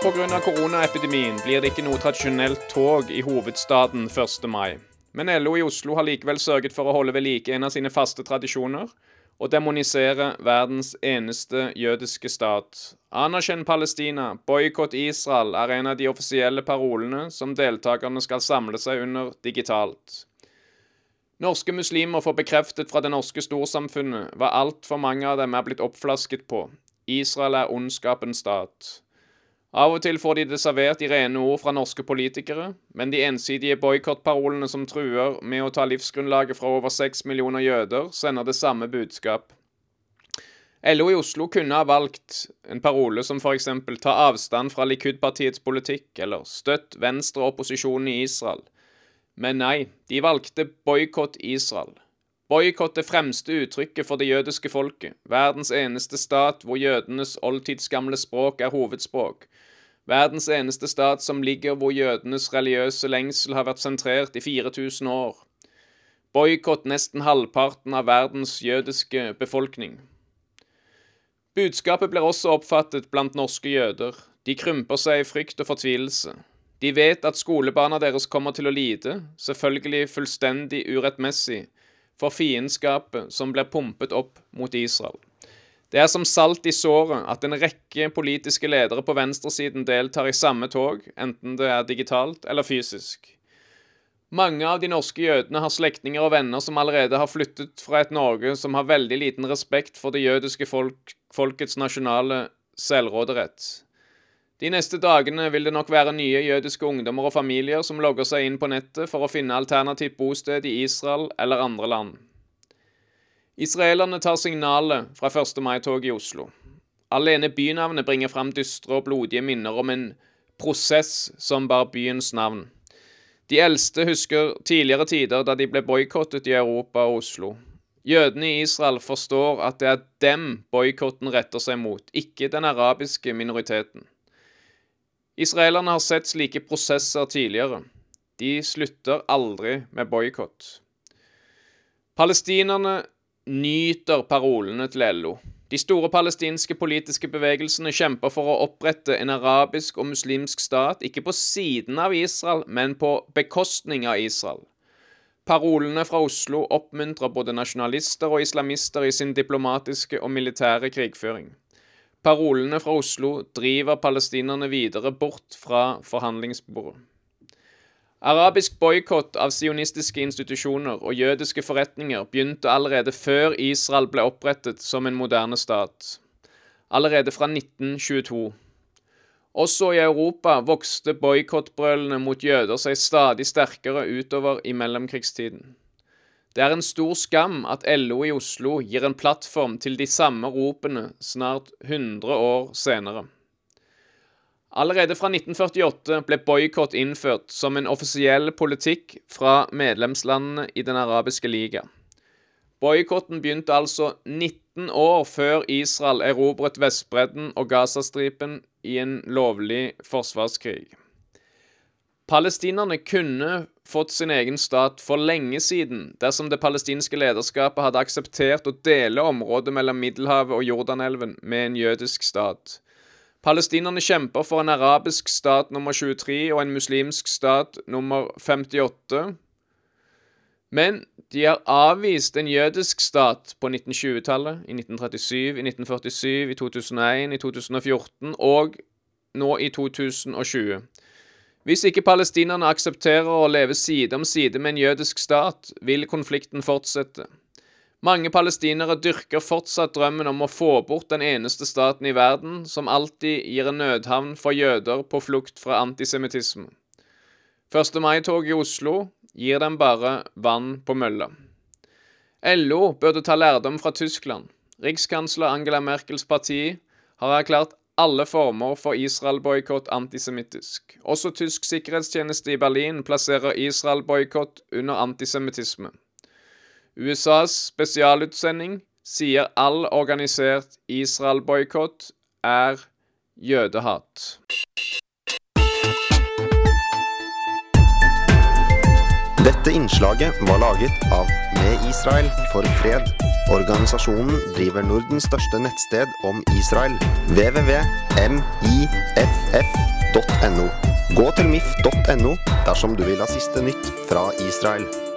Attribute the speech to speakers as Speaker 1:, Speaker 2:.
Speaker 1: Pga. koronaepidemien blir det ikke noe tradisjonelt tog i hovedstaden 1. mai. Men LO i Oslo har likevel sørget for å holde ved like en av sine faste tradisjoner og demonisere verdens eneste jødiske stat. Anerkjenn Palestina, boikott Israel er en av de offisielle parolene som deltakerne skal samle seg under digitalt. Norske muslimer får bekreftet fra det norske storsamfunnet hva altfor mange av dem er blitt oppflasket på. Israel er ondskapens stat. Av og til får de det servert i rene ord fra norske politikere, men de ensidige boikottparolene som truer med å ta livsgrunnlaget fra over seks millioner jøder, sender det samme budskap. LO i Oslo kunne ha valgt en parole som f.eks. ta avstand fra Likud-partiets politikk, eller støtt venstre opposisjonen i Israel. Men nei, de valgte boikott Israel. Boikott det fremste uttrykket for det jødiske folket, verdens eneste stat hvor jødenes oldtidsgamle språk er hovedspråk, verdens eneste stat som ligger hvor jødenes religiøse lengsel har vært sentrert i 4000 år. Boikott nesten halvparten av verdens jødiske befolkning. Budskapet blir også oppfattet blant norske jøder. De krymper seg i frykt og fortvilelse. De vet at skolebarna deres kommer til å lide, selvfølgelig fullstendig urettmessig, for fiendskapet som blir pumpet opp mot Israel. Det er som salt i såret at en rekke politiske ledere på venstresiden deltar i samme tog, enten det er digitalt eller fysisk. Mange av de norske jødene har slektninger og venner som allerede har flyttet fra et Norge som har veldig liten respekt for det jødiske folk, folkets nasjonale selvråderett. De neste dagene vil det nok være nye jødiske ungdommer og familier som logger seg inn på nettet for å finne alternativt bosted i Israel eller andre land. Israelerne tar signalet fra 1. mai-toget i Oslo. Alene bynavnet bringer fram dystre og blodige minner om en prosess som bar byens navn. De eldste husker tidligere tider da de ble boikottet i Europa og Oslo. Jødene i Israel forstår at det er dem boikotten retter seg mot, ikke den arabiske minoriteten. Israelerne har sett slike prosesser tidligere. De slutter aldri med boikott. Palestinerne nyter parolene til LO. De store palestinske politiske bevegelsene kjemper for å opprette en arabisk og muslimsk stat, ikke på siden av Israel, men på bekostning av Israel. Parolene fra Oslo oppmuntrer både nasjonalister og islamister i sin diplomatiske og militære krigføring. Parolene fra Oslo driver palestinerne videre bort fra forhandlingsbordet. Arabisk boikott av sionistiske institusjoner og jødiske forretninger begynte allerede før Israel ble opprettet som en moderne stat, allerede fra 1922. Også i Europa vokste boikottbrølene mot jøder seg stadig sterkere utover i mellomkrigstiden. Det er en stor skam at LO i Oslo gir en plattform til de samme ropene snart 100 år senere. Allerede fra 1948 ble boikott innført som en offisiell politikk fra medlemslandene i Den arabiske liga. Boikotten begynte altså 19 år før Israel erobret Vestbredden og Gazastripen i en lovlig forsvarskrig. Palestinerne kunne fått sin egen stat for lenge siden dersom det palestinske lederskapet hadde akseptert å dele området mellom Middelhavet og Jordanelven med en jødisk stat. Palestinerne kjemper for en arabisk stat nummer 23 og en muslimsk stat nummer 58. Men de har avvist en jødisk stat på 1920-tallet, i 1937, i 1947, i 2001, i 2014 og nå i 2020. Hvis ikke palestinerne aksepterer å leve side om side med en jødisk stat, vil konflikten fortsette. Mange palestinere dyrker fortsatt drømmen om å få bort den eneste staten i verden som alltid gir en nødhavn for jøder på flukt fra antisemittisme. 1. mai-toget i Oslo gir dem bare vann på mølla. LO burde ta lærdom fra Tyskland. Rikskansler Angela Merkels parti har erklært alle former for Israel-boikott antisemittisk. Også tysk sikkerhetstjeneste i Berlin plasserer Israel-boikott under antisemittisme. USAs spesialutsending sier all organisert Israel-boikott er jødehat.
Speaker 2: Dette innslaget var laget av Med Israel for fred. Organisasjonen driver Nordens største nettsted om Israel. www.miff.no Gå til mif.no dersom du vil ha siste nytt fra Israel.